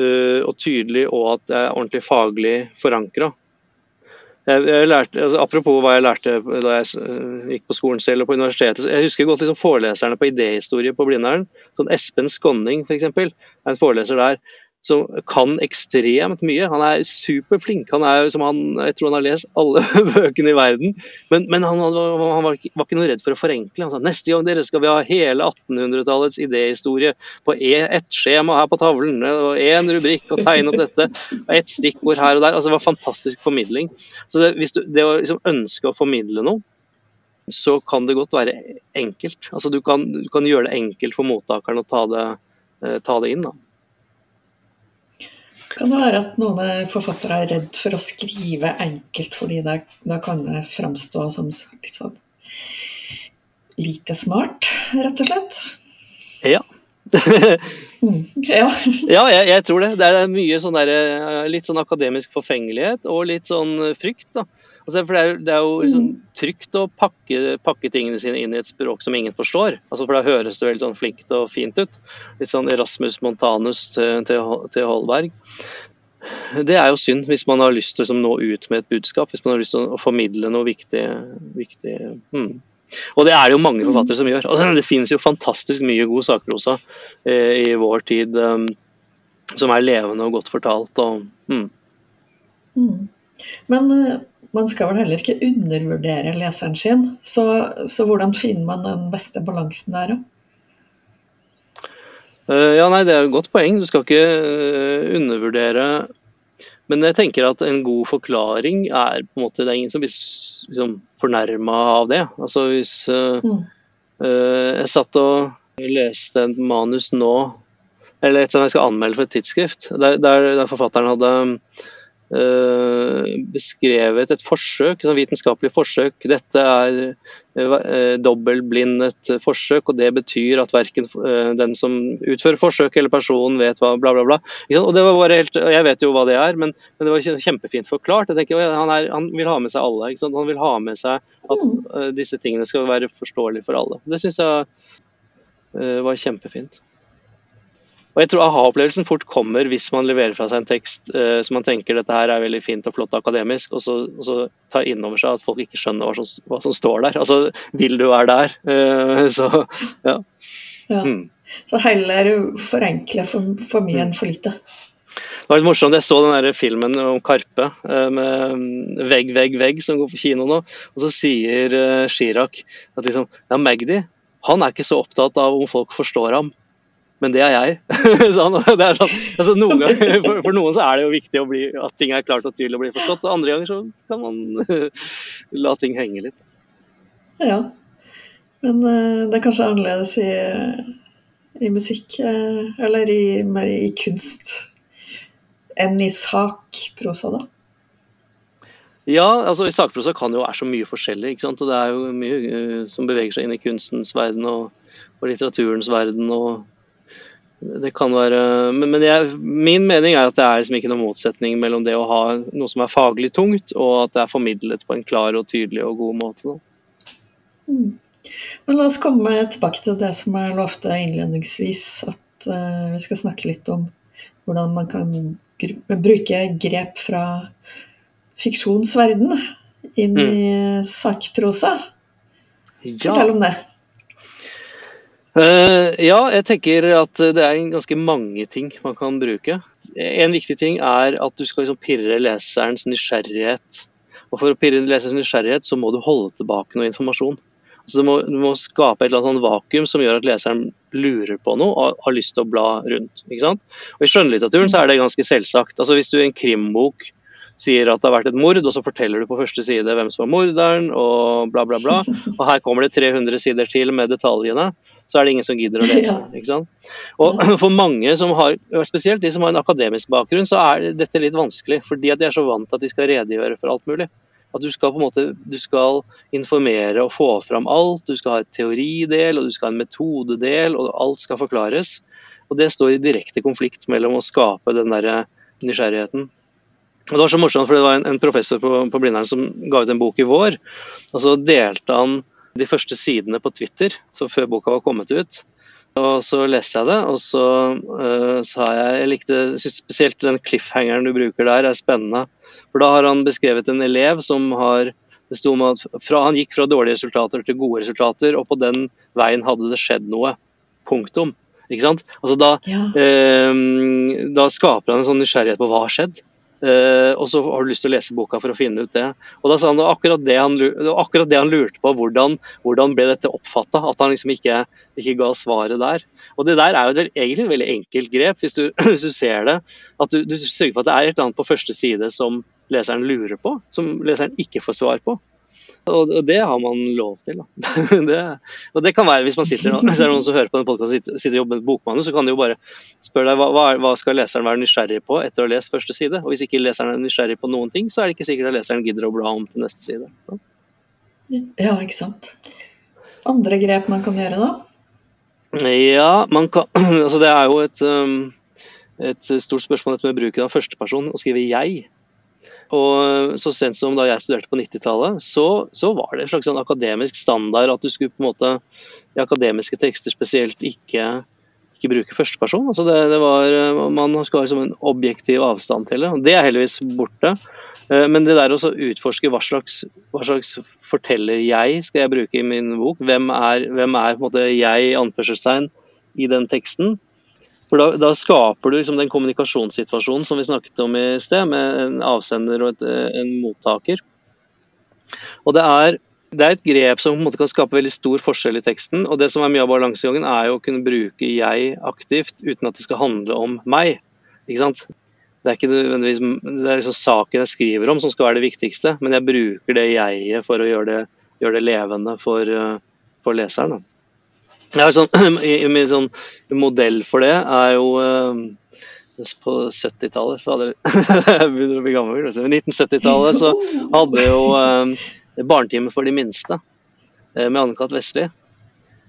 uh, og, tydelig, og at det er ordentlig faglig forankra. Jeg, jeg lærte, altså, apropos hva jeg lærte da jeg uh, gikk på skolen selv og på universitetet. Jeg husker godt liksom, foreleserne på idéhistorie på Blindern. Sånn Espen Skonning f.eks. er en foreleser der som kan ekstremt mye. Han er superflink. Han er som han, jeg tror han har lest alle bøkene i verden. Men, men han, han, han var, ikke, var, ikke, noe redd for å forenkle. Han sa neste gang dere skal vi ha hele 1800-tallets idéhistorie på e, ett skjema her på tavlen, og én rubrikk og tegne opp dette, og ett stikkord her og der. Altså, det var fantastisk formidling. Så det, hvis du, det å liksom ønske å formidle noe, så kan det godt være enkelt. Altså, du, kan, du kan gjøre det enkelt for mottakeren å ta det, eh, ta det inn. da.
Kan det være at noen forfattere er redd for å skrive enkelt, fordi da, kan det framstå som litt sånn lite smart, rett og slett?
Ja.
mm, ja,
ja jeg, jeg, tror det. Det er mye sånn der, eh, litt sånn akademisk forfengelighet og litt sånn frykt. da. Altså, for det er, det er jo liksom trygt å pakke, pakke, tingene sine inn i et språk som ingen forstår. Altså, for da høres det veldig sånn flinkt og fint ut. Litt sånn Erasmus Montanus til, til, til Holberg. Det er jo synd hvis man har lyst til å liksom, nå ut med et budskap. Hvis man har lyst til å formidle noe viktig. viktig hmm. Og det er det jo mange forfattere som gjør. Altså, det finnes jo fantastisk mye god sakprosa eh, i vår tid um, som er levende og godt fortalt. Og, hmm.
mm. Men uh, man skal vel heller ikke undervurdere leseren sin. Så, så hvordan finner man den beste balansen der, da?
Uh, ja, nei, Det er et godt poeng. Du skal ikke uh, undervurdere men jeg tenker at en god forklaring er på en måte Det er ingen som blir liksom, fornærma av det. Altså hvis uh, mm. uh, Jeg satt og leste en manus nå, eller et som jeg skal anmelde for et tidsskrift, der, der, der forfatteren hadde Eh, beskrevet et forsøk, et vitenskapelig forsøk. Dette er eh, dobbeltblindet forsøk, og det betyr at verken eh, den som utfører forsøk eller personen vet hva bla, bla, bla. Og det var bare helt, Jeg vet jo hva det er, men, men det var kjempefint forklart. Jeg tenker, han, er, han vil ha med seg alle. Han vil ha med seg at mm. disse tingene skal være forståelige for alle. Det syns jeg var kjempefint. Og jeg tror aha-opplevelsen fort kommer hvis man leverer fra seg en tekst uh, som man tenker dette her er veldig fint og flott akademisk, og så, og så tar inn over seg at folk ikke skjønner hva som, hva som står der. Altså, vil du være der? Uh, så ja.
ja. Mm. Så heller forenkle for, for mye enn for lite.
Det var litt morsomt, Jeg så den der filmen om Karpe uh, med mm, Vegg, vegg, vegg som går på kino nå. Og så sier Chirag at liksom, ja, Magdi han er ikke så opptatt av om folk forstår ham men det er jeg. sånn, det er sånn, altså noen ganger, for, for, noen så er det jo viktig bli, at ting er klart og tydelig og blir forstått, og andre ganger så kan man la ting henge litt.
Ja, men uh, det er kanskje annerledes i, i musikk, uh, eller i, mer i kunst, enn i sakprosa, da?
Ja, altså i sakprosa kan det jo være så mye forskjellig. ikke sant? Og det er jo mye som beveger seg inn i kunstens verden og, og litteraturens verden. og det kan være, men, men jeg, Min mening er at det er liksom ikke noen motsetning mellom det å ha noe som er faglig tungt, og at det er formidlet på en klar og tydelig og god måte.
Mm. Men La oss komme tilbake til det som jeg lovte innledningsvis. At uh, vi skal snakke litt om hvordan man kan bruke grep fra fiksjonsverden inn mm. i sakprosa. Ja. Fortell om det.
Uh, ja, jeg tenker at det er ganske mange ting man kan bruke. En viktig ting er at du skal liksom pirre leserens nysgjerrighet. Og For å pirre leserens nysgjerrighet så må du holde tilbake noe informasjon. Altså du, må, du må skape et eller annet sånn vakuum som gjør at leseren lurer på noe og har lyst til å bla rundt. ikke sant? Og I skjønnlitteraturen så er det ganske selvsagt. Altså Hvis du i en krimbok sier at det har vært et mord, og så forteller du på første side hvem som var morderen, og bla, bla, bla. Og her kommer det 300 sider til med detaljene så er det ingen som gidder å lese. ikke sant? Og For mange, som har, spesielt de som har en akademisk bakgrunn, så er dette litt vanskelig. Fordi de er så vant til at de skal redegjøre for alt mulig. At du skal på en måte, du skal informere og få fram alt. Du skal ha et teoridel og du skal ha en metodedel, og alt skal forklares. Og Det står i direkte konflikt mellom å skape den der nysgjerrigheten. Og Det var så morsomt, for det var en, en professor på, på Blindern som ga ut en bok i vår. og Så delte han de første sidene på Twitter, så før boka var kommet ut. Og Så leste jeg det, og så uh, sa jeg Jeg likte spesielt den cliffhangeren du bruker der, er spennende. For da har han beskrevet en elev som har det sto med at fra, Han gikk fra dårlige resultater til gode resultater, og på den veien hadde det skjedd noe. Punktum. Ikke sant? Altså da, ja. uh, da skaper han en sånn nysgjerrighet på hva har skjedd. Uh, og så har du lyst til å lese boka for å finne ut det. Og da sa han akkurat det han, akkurat det han lurte på, hvordan, hvordan ble dette oppfatta? At han liksom ikke, ikke, ga svaret der. Og det der er jo et, egentlig et veldig enkelt grep, hvis du, hvis du ser det. At du, du, sørger for at det er et eller annet på første side som leseren lurer på, som leseren ikke får svar på. Og, det har man lov til. det, og det kan være hvis man sitter hvis det er noen som hører på en podkasten sitter, sitter og jobber med bokmanus, så kan de jo bare spørre deg hva, hva, skal leseren være nysgjerrig på etter å ha lest første side. Og hvis ikke leseren er nysgjerrig på noen ting, så er det ikke sikkert at leseren gidder å bla om til neste side.
Ja, ikke sant. Andre grep man kan gjøre da?
Ja, man kan Altså det er jo et, et stort spørsmål dette med bruken av førsteperson, å skrive 'jeg'. Og så sent som da jeg studerte på 90-tallet, så, så, var det en slags sånn akademisk standard at du skulle på en måte i akademiske tekster spesielt ikke, ikke bruke førsteperson. Altså det, det var, man skal ha liksom en objektiv avstand til det. og Det er heldigvis borte. Eh, men det der å utforske hva slags, hva slags, forteller jeg skal jeg bruke i min bok, hvem er, hvem er på en måte jeg anførselstegn i den teksten, for da, da skaper du liksom den kommunikasjonssituasjonen som vi snakket om i sted, med en avsender og et, en mottaker. Og det er, det er, et grep som på en måte kan skape veldig stor forskjell i teksten. Og det som er mye av balansegangen, er jo å kunne bruke 'jeg' aktivt uten at det skal handle om meg. Ikke sant? Det er ikke nødvendigvis det er liksom saken jeg skriver om som skal være det viktigste, men jeg bruker det jeget for å gjøre det, gjøre det levende for, for leseren. Ja, sånn, min sånn modell for det er jo uh, på 70-tallet Jeg begynner å bli gammel. Altså. 1970-tallet så hadde jo uh, Barnetime for de minste uh, med Anne-Kat. Vestli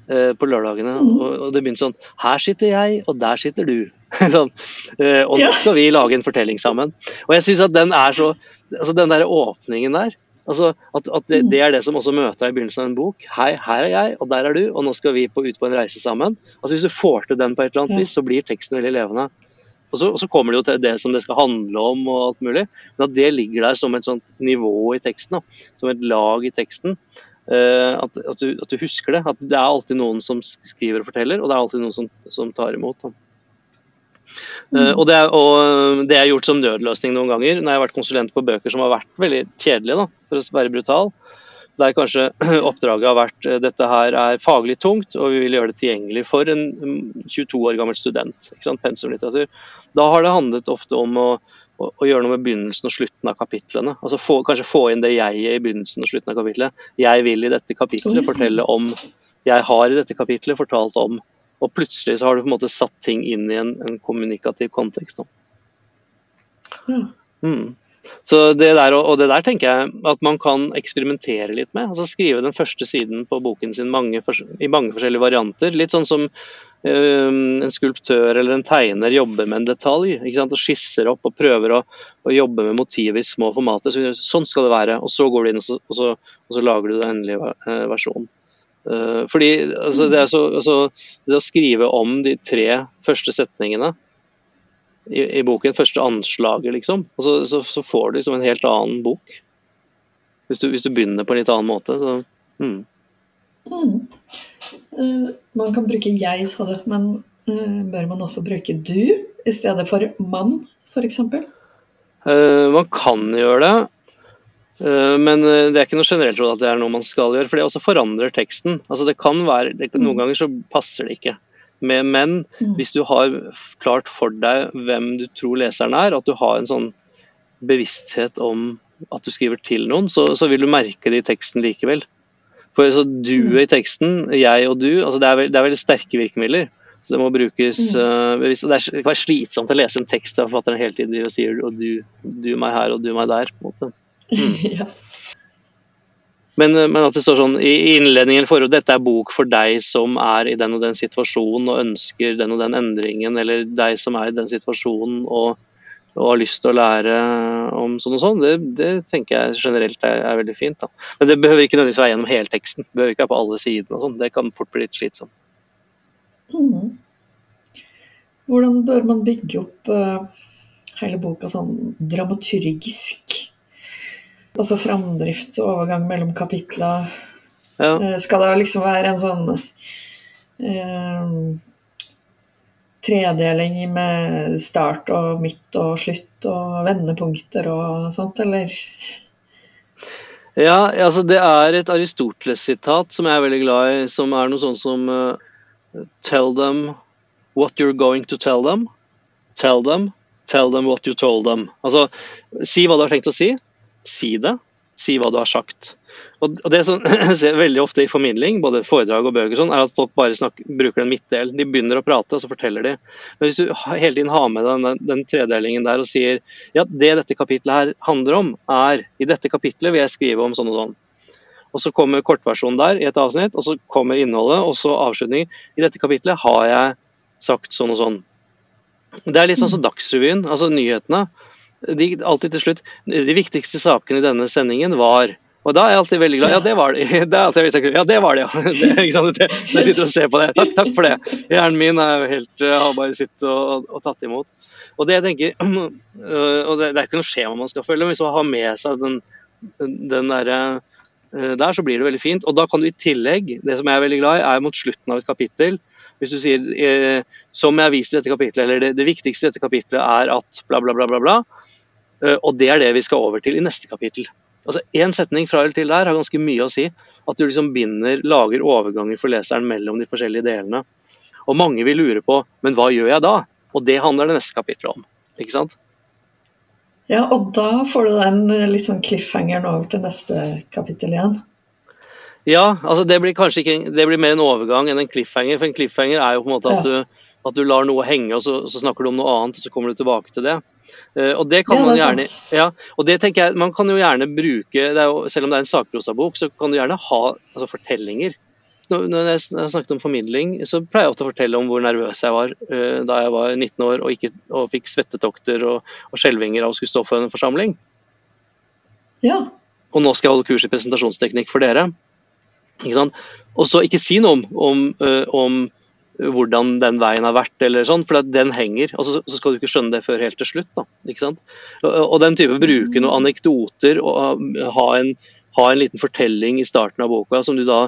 på lørdagene. Mm. Og, og, det begynte sånn Her sitter jeg, og der sitter du. sånn, og nå skal vi lage en fortelling sammen. Og jeg syns at den er så altså Den der åpningen der Altså, at, at det, det, er det som også møter deg i begynnelsen av en bok. Hei, her er jeg, og der er du, og nå skal vi på, ut på en reise sammen. Altså Hvis du får til den på et eller annet vis, så blir teksten veldig levende. Og så, og så, kommer det jo til det som det skal handle om og alt mulig. Men at det ligger der som et sånt nivå i teksten, da. som et lag i teksten. Uh, at, at, du, at, du, husker det. At det er alltid noen som skriver og forteller, og det er alltid noen som, som tar imot. Da. Uh, og, det er, og, det er, gjort som nødløsning noen ganger når jeg har vært konsulent på bøker som har vært veldig kjedelige, da, for å være brutal. Der kanskje oppdraget har vært uh, dette her er faglig tungt, og vi vil gjøre det tilgjengelig for en 22 år gammel student. ikke sant, Pensumlitteratur. Da har det handlet ofte om å, å, å, gjøre noe med begynnelsen og slutten av kapitlene. Altså få, Kanskje få inn det jeget i begynnelsen og slutten av kapitlet. Jeg vil i dette kapitlet fortelle om Jeg har i dette kapitlet fortalt om og plutselig så har du på en måte satt ting inn i en, en kommunikativ kontekst. Mm. Mm. Så det der, og det der tenker jeg at man kan eksperimentere litt med. altså Skrive den første siden på boken sin mange, i mange forskjellige varianter. Litt sånn som øh, en skulptør eller en tegner jobber med en detalj. ikke sant, og Skisser opp og prøver å, å jobbe med motivet i små formater. Så, sånn skal det være. Og så går du inn og så, og så, og så lager du den endelige eh, versjonen. Uh, fordi altså, det, så, altså, det, å skrive om de tre første setningene i, i boken, første anslaget, liksom, så, så, så, får du liksom en helt annen bok. Hvis du, hvis du, begynner på en litt annen måte. Så, mm.
Mm. Uh, man kan bruke 'jeg', sa du, men uh, bør man også bruke 'du' i stedet for 'mann', f.eks.?
Uh, man kan gjøre det. Eh, men eh, det er ikke noe generelt råd at det er noe man skal gjøre, for det også forandrer teksten. Altså det kan være, det, Noen mm. ganger så passer det ikke. Men, men mm. hvis du har klart for deg hvem du tror leseren er, at du har en sånn bevissthet om at du skriver til noen, så, så vil du merke det i teksten likevel. For så Du mm. i teksten, jeg og du, altså det, er veld, det er veldig sterke virkemidler. Så det må brukes uh, bevisst. Det, er, det kan være slitsomt å lese en tekst der forfatteren hele tiden og sier og du, du meg her og du meg der. på en måte. Mm. ja. Men, eh, men, at det står sånn i innledningen for dette er bok for deg som er i den og den situasjonen og ønsker den og den endringen, eller deg som er i den situasjonen og, og har lyst til å lære om sånn og sånn, det, det tenker jeg generelt er, er veldig fint. Da. Men det behøver ikke nødvendigvis være gjennom hele teksten. Det behøver ikke være på alle sidene. og sånn. Det kan fort bli litt slitsomt. Mm.
Hvordan bør man bygge opp uh, hele boka sånn dramaturgisk? Altså framdrift og overgang mellom kapitla. Ja. Eh, skal det liksom være en sånn eh, tredeling med start og midt og slutt og vendepunkter og sånt, eller?
Ja, altså det er et Aristoteles-sitat som jeg er veldig glad i, som er noe sånt som uh, Tell them what you're going to tell them. Tell them, tell them what you told them. Altså, si hva du har tenkt å si si det. Si hva du har sagt. Og Det som jeg ser veldig ofte i formidling, både foredrag og bøker, sånn, er at folk bare snakker, bruker en midtdel. De begynner å prate, og så forteller de. Men hvis du hele tiden har med den, den tredelingen der og sier ja, det dette kapitlet her handler om, er i dette kapitlet vil jeg skrive om sånn og sånn. Og Så kommer kortversjonen der i et avsnitt, og så kommer innholdet, og så avslutning. I dette kapitlet har jeg sagt sånn og sånn. Det er litt sånn som Dagsrevyen, altså nyhetene de, alltid til slutt De viktigste sakene i denne sendingen var Og da er jeg alltid veldig glad. Ja, det var det. det veldig, ja, det var det, ja. Det? Det, jeg sitter og ser på det. Takk, takk for det. Hjernen min er jo helt, har bare sittet og, og, tatt imot. Og det jeg tenker, og det, er ikke noe skjema man skal følge, men hvis man har med seg den, den derre der, så blir det veldig fint. Og da kan du i tillegg, det som jeg er veldig glad i, er mot slutten av et kapittel. Hvis du sier eh, som jeg har vist i dette kapittelet, eller det, det, viktigste i dette kapittelet er at bla, bla, bla, bla, bla. Og det er det vi skal over til i neste kapittel. Altså Én setning fra eller til der har ganske mye å si. At du liksom binder, lager overganger for leseren mellom de forskjellige delene. Og mange vil lure på men hva gjør jeg da? Og det handler det neste kapittelet om. ikke sant?
Ja, og da får du den litt sånn cliffhangeren over til neste kapittel igjen.
Ja, altså det blir kanskje ikke det blir mer en overgang enn en cliffhanger. For en cliffhanger er jo på en måte at, ja. du, at du, lar noe henge, og så, så, snakker du om noe annet, og så kommer du tilbake til det. Uh, og det kan ja, man gjerne ja, og det tenker jeg, Man kan jo gjerne bruke jo, Selv om det er en sakprosabok, så kan du gjerne ha altså, fortellinger. Når jeg snakket om formidling, så pleier jeg ofte å fortelle om hvor nervøs jeg var uh, da jeg var 19 år og, ikke, og fikk svettetokter og, og skjelvinger av å skulle stå for en forsamling.
Ja.
Og nå skal jeg holde kurs i presentasjonsteknikk for dere. Ikke sant? og så ikke si noe om, om, uh, om hvordan den veien har vært, eller sånn, for den henger. og så, skal du ikke skjønne det før helt til slutt. Da, ikke sant? Og, den type bruke noen anekdoter og ha en, ha en, liten fortelling i starten av boka som du da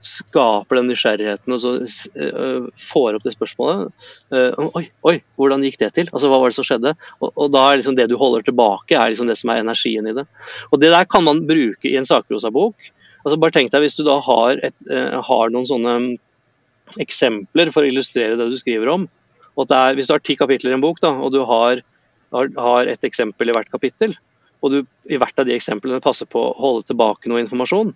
skaper den nysgjerrigheten og så uh, får opp det spørsmålet. Uh, oi, oi, hvordan gikk det til? Altså, Hva var det som skjedde? Og, og da er liksom det du holder tilbake, er liksom det som er energien i det. Og Det der kan man bruke i en sakprosabok. Altså, bare tenk deg Hvis du da har, et, uh, har noen sånne eksempler for å illustrere det du skriver om. Og er, hvis du har ti kapitler i en bok, da, og du har, har, har et eksempel i hvert kapittel, og du i hvert av de eksemplene passer på å holde tilbake noe informasjon,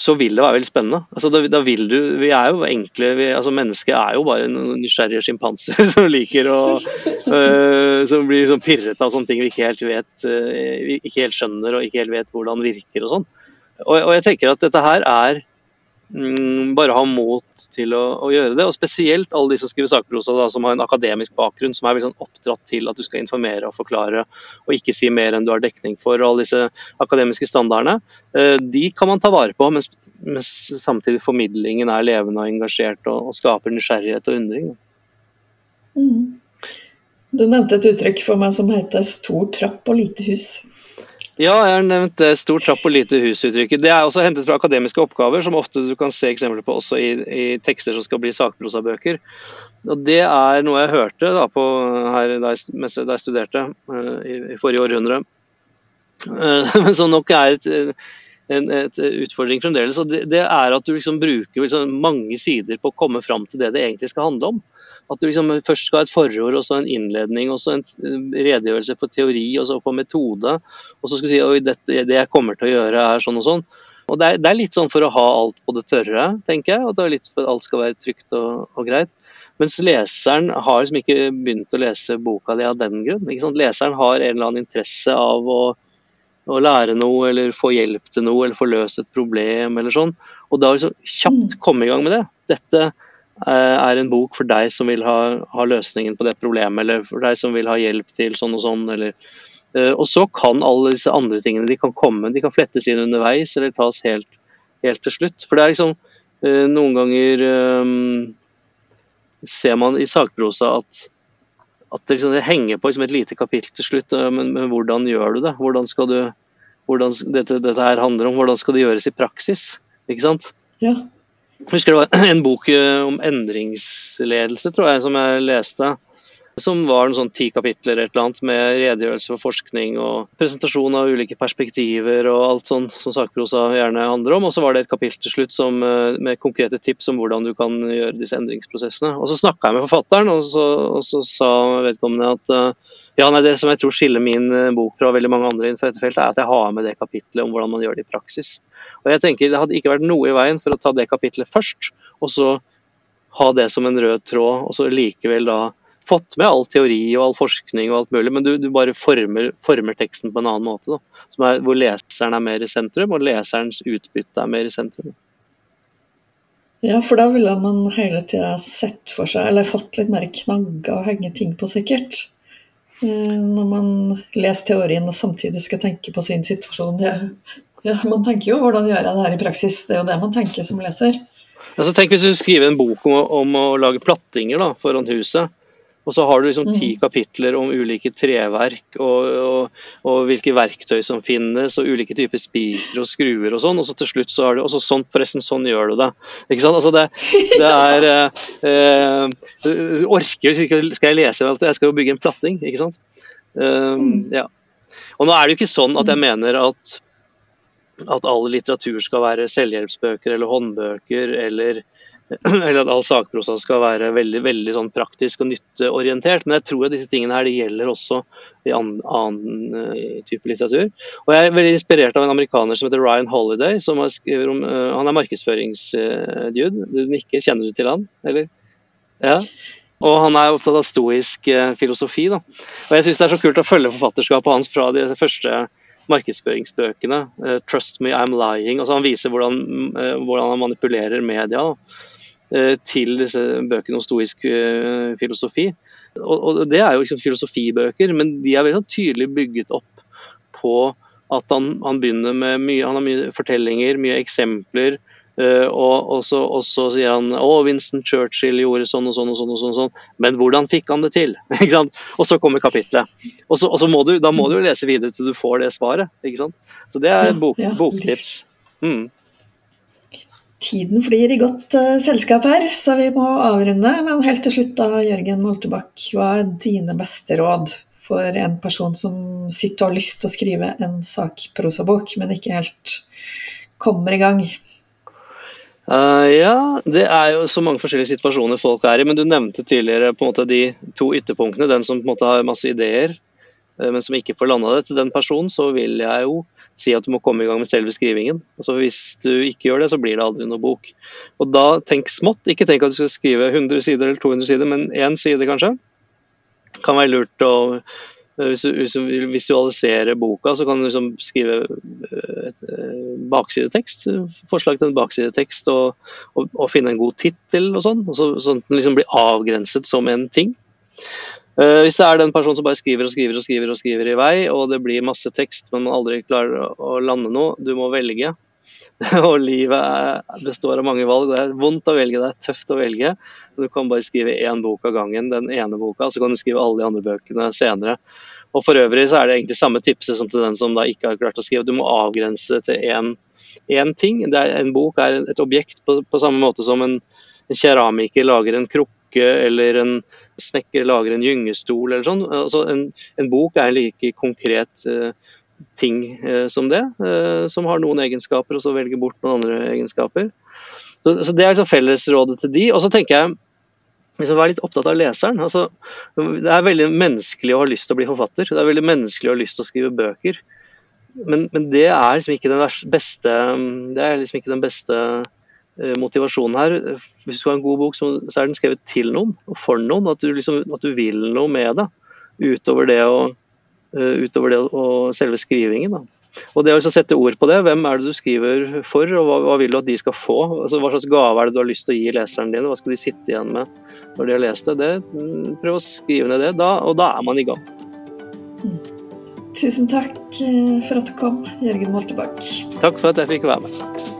så vil det være veldig spennende. Altså, da, da, vil du, Vi er jo enkle vi, altså Mennesket er jo bare nysgjerrige sjimpanser som liker å øh, Som blir sånn pirret av sånne ting vi ikke helt vet øh, ikke helt skjønner og ikke helt vet hvordan virker og sånn. Og, og, jeg tenker at dette her er bare ha mot til å, å, gjøre det. Og spesielt alle de som skriver sakprosa da, som har en akademisk bakgrunn, som er veldig sånn oppdratt til at du skal informere og forklare og ikke si mer enn du har dekning for. og Alle disse akademiske standardene. Eh, de kan man ta vare på, mens, mens samtidig formidlingen er levende og engasjert og, og skaper nysgjerrighet og undring.
Mm. Du nevnte et uttrykk for meg som heter 'stor trapp og lite hus'.
Ja, jeg har nevnt stort trapp og lite hus-uttrykket. Det er også hentet fra akademiske oppgaver, som ofte du kan se eksempler på også i, i tekster som skal bli sakprosabøker. Og Det er noe jeg hørte da, på, her da jeg, da jeg studerte uh, i, i, forrige århundre. Uh, som nok er et, en et utfordring fremdeles. og det, det, er at du liksom bruker liksom mange sider på å komme fram til det det egentlig skal handle om. At du liksom først skal ha et forord, og så en innledning, og så en redegjørelse for teori, og så for metode. Og så skal du si at det jeg kommer til å gjøre er sånn og sånn. Og det er, det er, litt sånn for å ha alt på det tørre, tenker jeg. At litt for at alt skal være trygt og, og, greit. Mens leseren har liksom ikke begynt å lese boka di av den grunn. Leseren har en eller annen interesse av å, å, lære noe, eller få hjelp til noe, eller få løst et problem, eller sånn. Og da liksom kjapt komme i gang med det. Dette Eh, er en bok for deg som vil ha, ha, løsningen på det problemet, eller for deg som vil ha hjelp til sånn og sånn. Eller, uh, og så kan alle disse andre tingene de kan komme, de kan flettes inn underveis eller tas helt, helt til slutt. For det er liksom uh, Noen ganger um, ser man i sakprosa at, at det, liksom, det, henger på liksom et lite kapittel til slutt, men, men, hvordan gjør du det? Hvordan skal du hvordan dette, dette her handler om hvordan skal det gjøres i praksis? Ikke sant?
Ja.
Jeg husker det var en bok eh, om endringsledelse, tror jeg, som jeg leste. Som var en sånn ti kapitler eller annet med redegjørelse for forskning og presentasjon av ulike perspektiver og alt sånn som sakprosa gjerne handler om. Og så var det et kapittel til slutt som, eh, med konkrete tips om hvordan du kan gjøre disse endringsprosessene. Og så snakka jeg med forfatteren, og så, og så sa vedkommende at uh, ja, nei, Det som jeg tror skiller min eh, bok fra veldig mange andre innenfor dette feltet, er at jeg har med det kapitlet om hvordan man gjør det i praksis. Og jeg tenker Det hadde ikke vært noe i veien for å ta det kapitlet først, og så ha det som en rød tråd, og så likevel da fått med all teori og all forskning og alt mulig, men du, du bare former, former, teksten på en annen måte. Er, hvor leseren er mer i sentrum, og leserens utbytte er mer i sentrum.
Ja, for da ville man hele tida sett for seg, eller fått litt mer knagger å henge ting på, sikkert. Eh, når man leser teorien og samtidig skal tenke på sin situasjon. Ja, Ja, man tenker jo 'hvordan gjør jeg det her i praksis'? Det er jo det man tenker som leser.
Altså, tenk hvis du skriver en bok om, om å lage plattinger da, foran huset. Og så har du liksom ti
Mm.
kapitler om ulike treverk og, og, og hvilke verktøy som finnes, og ulike typer spiker og skruer og sånn. Og så til slutt så er det Og så sånn, forresten, sånn gjør du det. Ikke sant? Altså det, det er eh, eh, Orker ikke Skal jeg lese? Jeg skal jo bygge en platting, ikke sant. Um, ja. Og nå er det jo ikke sånn at jeg mener at at all litteratur skal være selvhjelpsbøker eller håndbøker, eller, eller at all sakprosa skal være veldig, veldig sånn praktisk og nytteorientert. Men jeg tror at disse tingene her det gjelder også i annen, annen eh, type litteratur. Og jeg er veldig inspirert av en amerikaner som heter Ryan Holiday. som har om, uh, Han er markedsføringsdude. Du nikker, kjenner du til han, eller? Ja. Og han er opptatt av stoisk uh, filosofi. Da. Og jeg syns det er så kult å følge forfatterskapet hans fra de første markedsføringsbøkene. Uh, 'Trust me, I'm lying'. Altså Han viser hvordan, hvordan han manipulerer media da, til disse bøkene om stoisk eh, filosofi. Og, Det er jo liksom filosofibøker, men de er veldig sånn tydelig bygget opp på at han, han begynner med mye, han har mye fortellinger, mye eksempler. eh, og, og, så, og så sier han å, Winston Churchill gjorde sånn og sånn og sånn. og sånn, og sånn. Men hvordan fikk han det til? Og så kommer kapitlet. Og, så, og så må du, da må du lese videre til du får det svaret. Så det er bok, boktips. Mm.
Tiden flyr i godt uh, selskap her, så vi må avrunde. Men helt til slutt, da, Jørgen Moltebakk, hva er dine beste råd for en person som sitter og har lyst til å skrive en sakprosabok, men ikke helt kommer i gang?
Uh, ja, det er jo så mange forskjellige situasjoner folk er i. Men du nevnte tidligere på en måte de to ytterpunktene. Den som på en måte har masse ideer, eh, men som ikke får landa det. Til den personen så vil jeg jo si at du må komme i gang med selve skrivingen. Altså Hvis du ikke gjør det, så blir det aldri noe bok. Og da tenk smått. Ikke tenk at du skal skrive 100 sider eller 200 sider, men én side kanskje. Kan være lurt å hvis du, hvis du boka, så kan du liksom skrive eh, et eh, baksidetekst. Forslag til en baksidetekst og, og, og finne en god tittel og sånn. så- Sånn at den liksom blir avgrenset som en ting. Eh, hvis det er den personen som bare skriver og skriver og skriver og skriver i vei, og det blir masse tekst, men man aldri klarer å, lande noe, du må velge. og livet består av mange valg. Det er vondt å velge, det er tøft å velge. Du kan bare skrive én bok av gangen, den ene boka, så kan du skrive alle de andre bøkene senere. Og For øvrig så er det egentlig samme tipset som til den som da ikke har klart å skrive. Du må avgrense til én, én ting. Er, en bok er et objekt på, på samme måte som en, en keramiker lager en krukke eller en snekker lager en gyngestol eller sånn. Altså en, en bok er en like konkret eh, ting eh, som det, eh, som har noen egenskaper, og så velger bort noen andre egenskaper. Så, så Det er liksom fellesrådet til de. Og så tenker jeg liksom Vær litt opptatt av leseren. Altså, det er veldig menneskelig å ha lyst til å bli forfatter. Det er veldig menneskelig å ha lyst til å skrive bøker. Men, men det er liksom ikke den beste Det er liksom ikke den beste motivasjonen her. Hvis du har en god bok, så, er den skrevet til noen og for noen. At du, liksom, at du vil noe med det. Utover det å, eh, utover det å selve skrivingen. Da. Og det å liksom sette ord på det, hvem er det du skriver for, og hva, hva vil du at de skal få? Altså, hva slags gave er det du har lyst til å gi leserne dine, hva skal de sitte igjen med når de har lest det? det mm, prøv å skrive ned det, da, og da er man i gang.
Tusen takk eh, for at du kom, Jørgen Moltebakk.
Takk for at jeg fikk være med.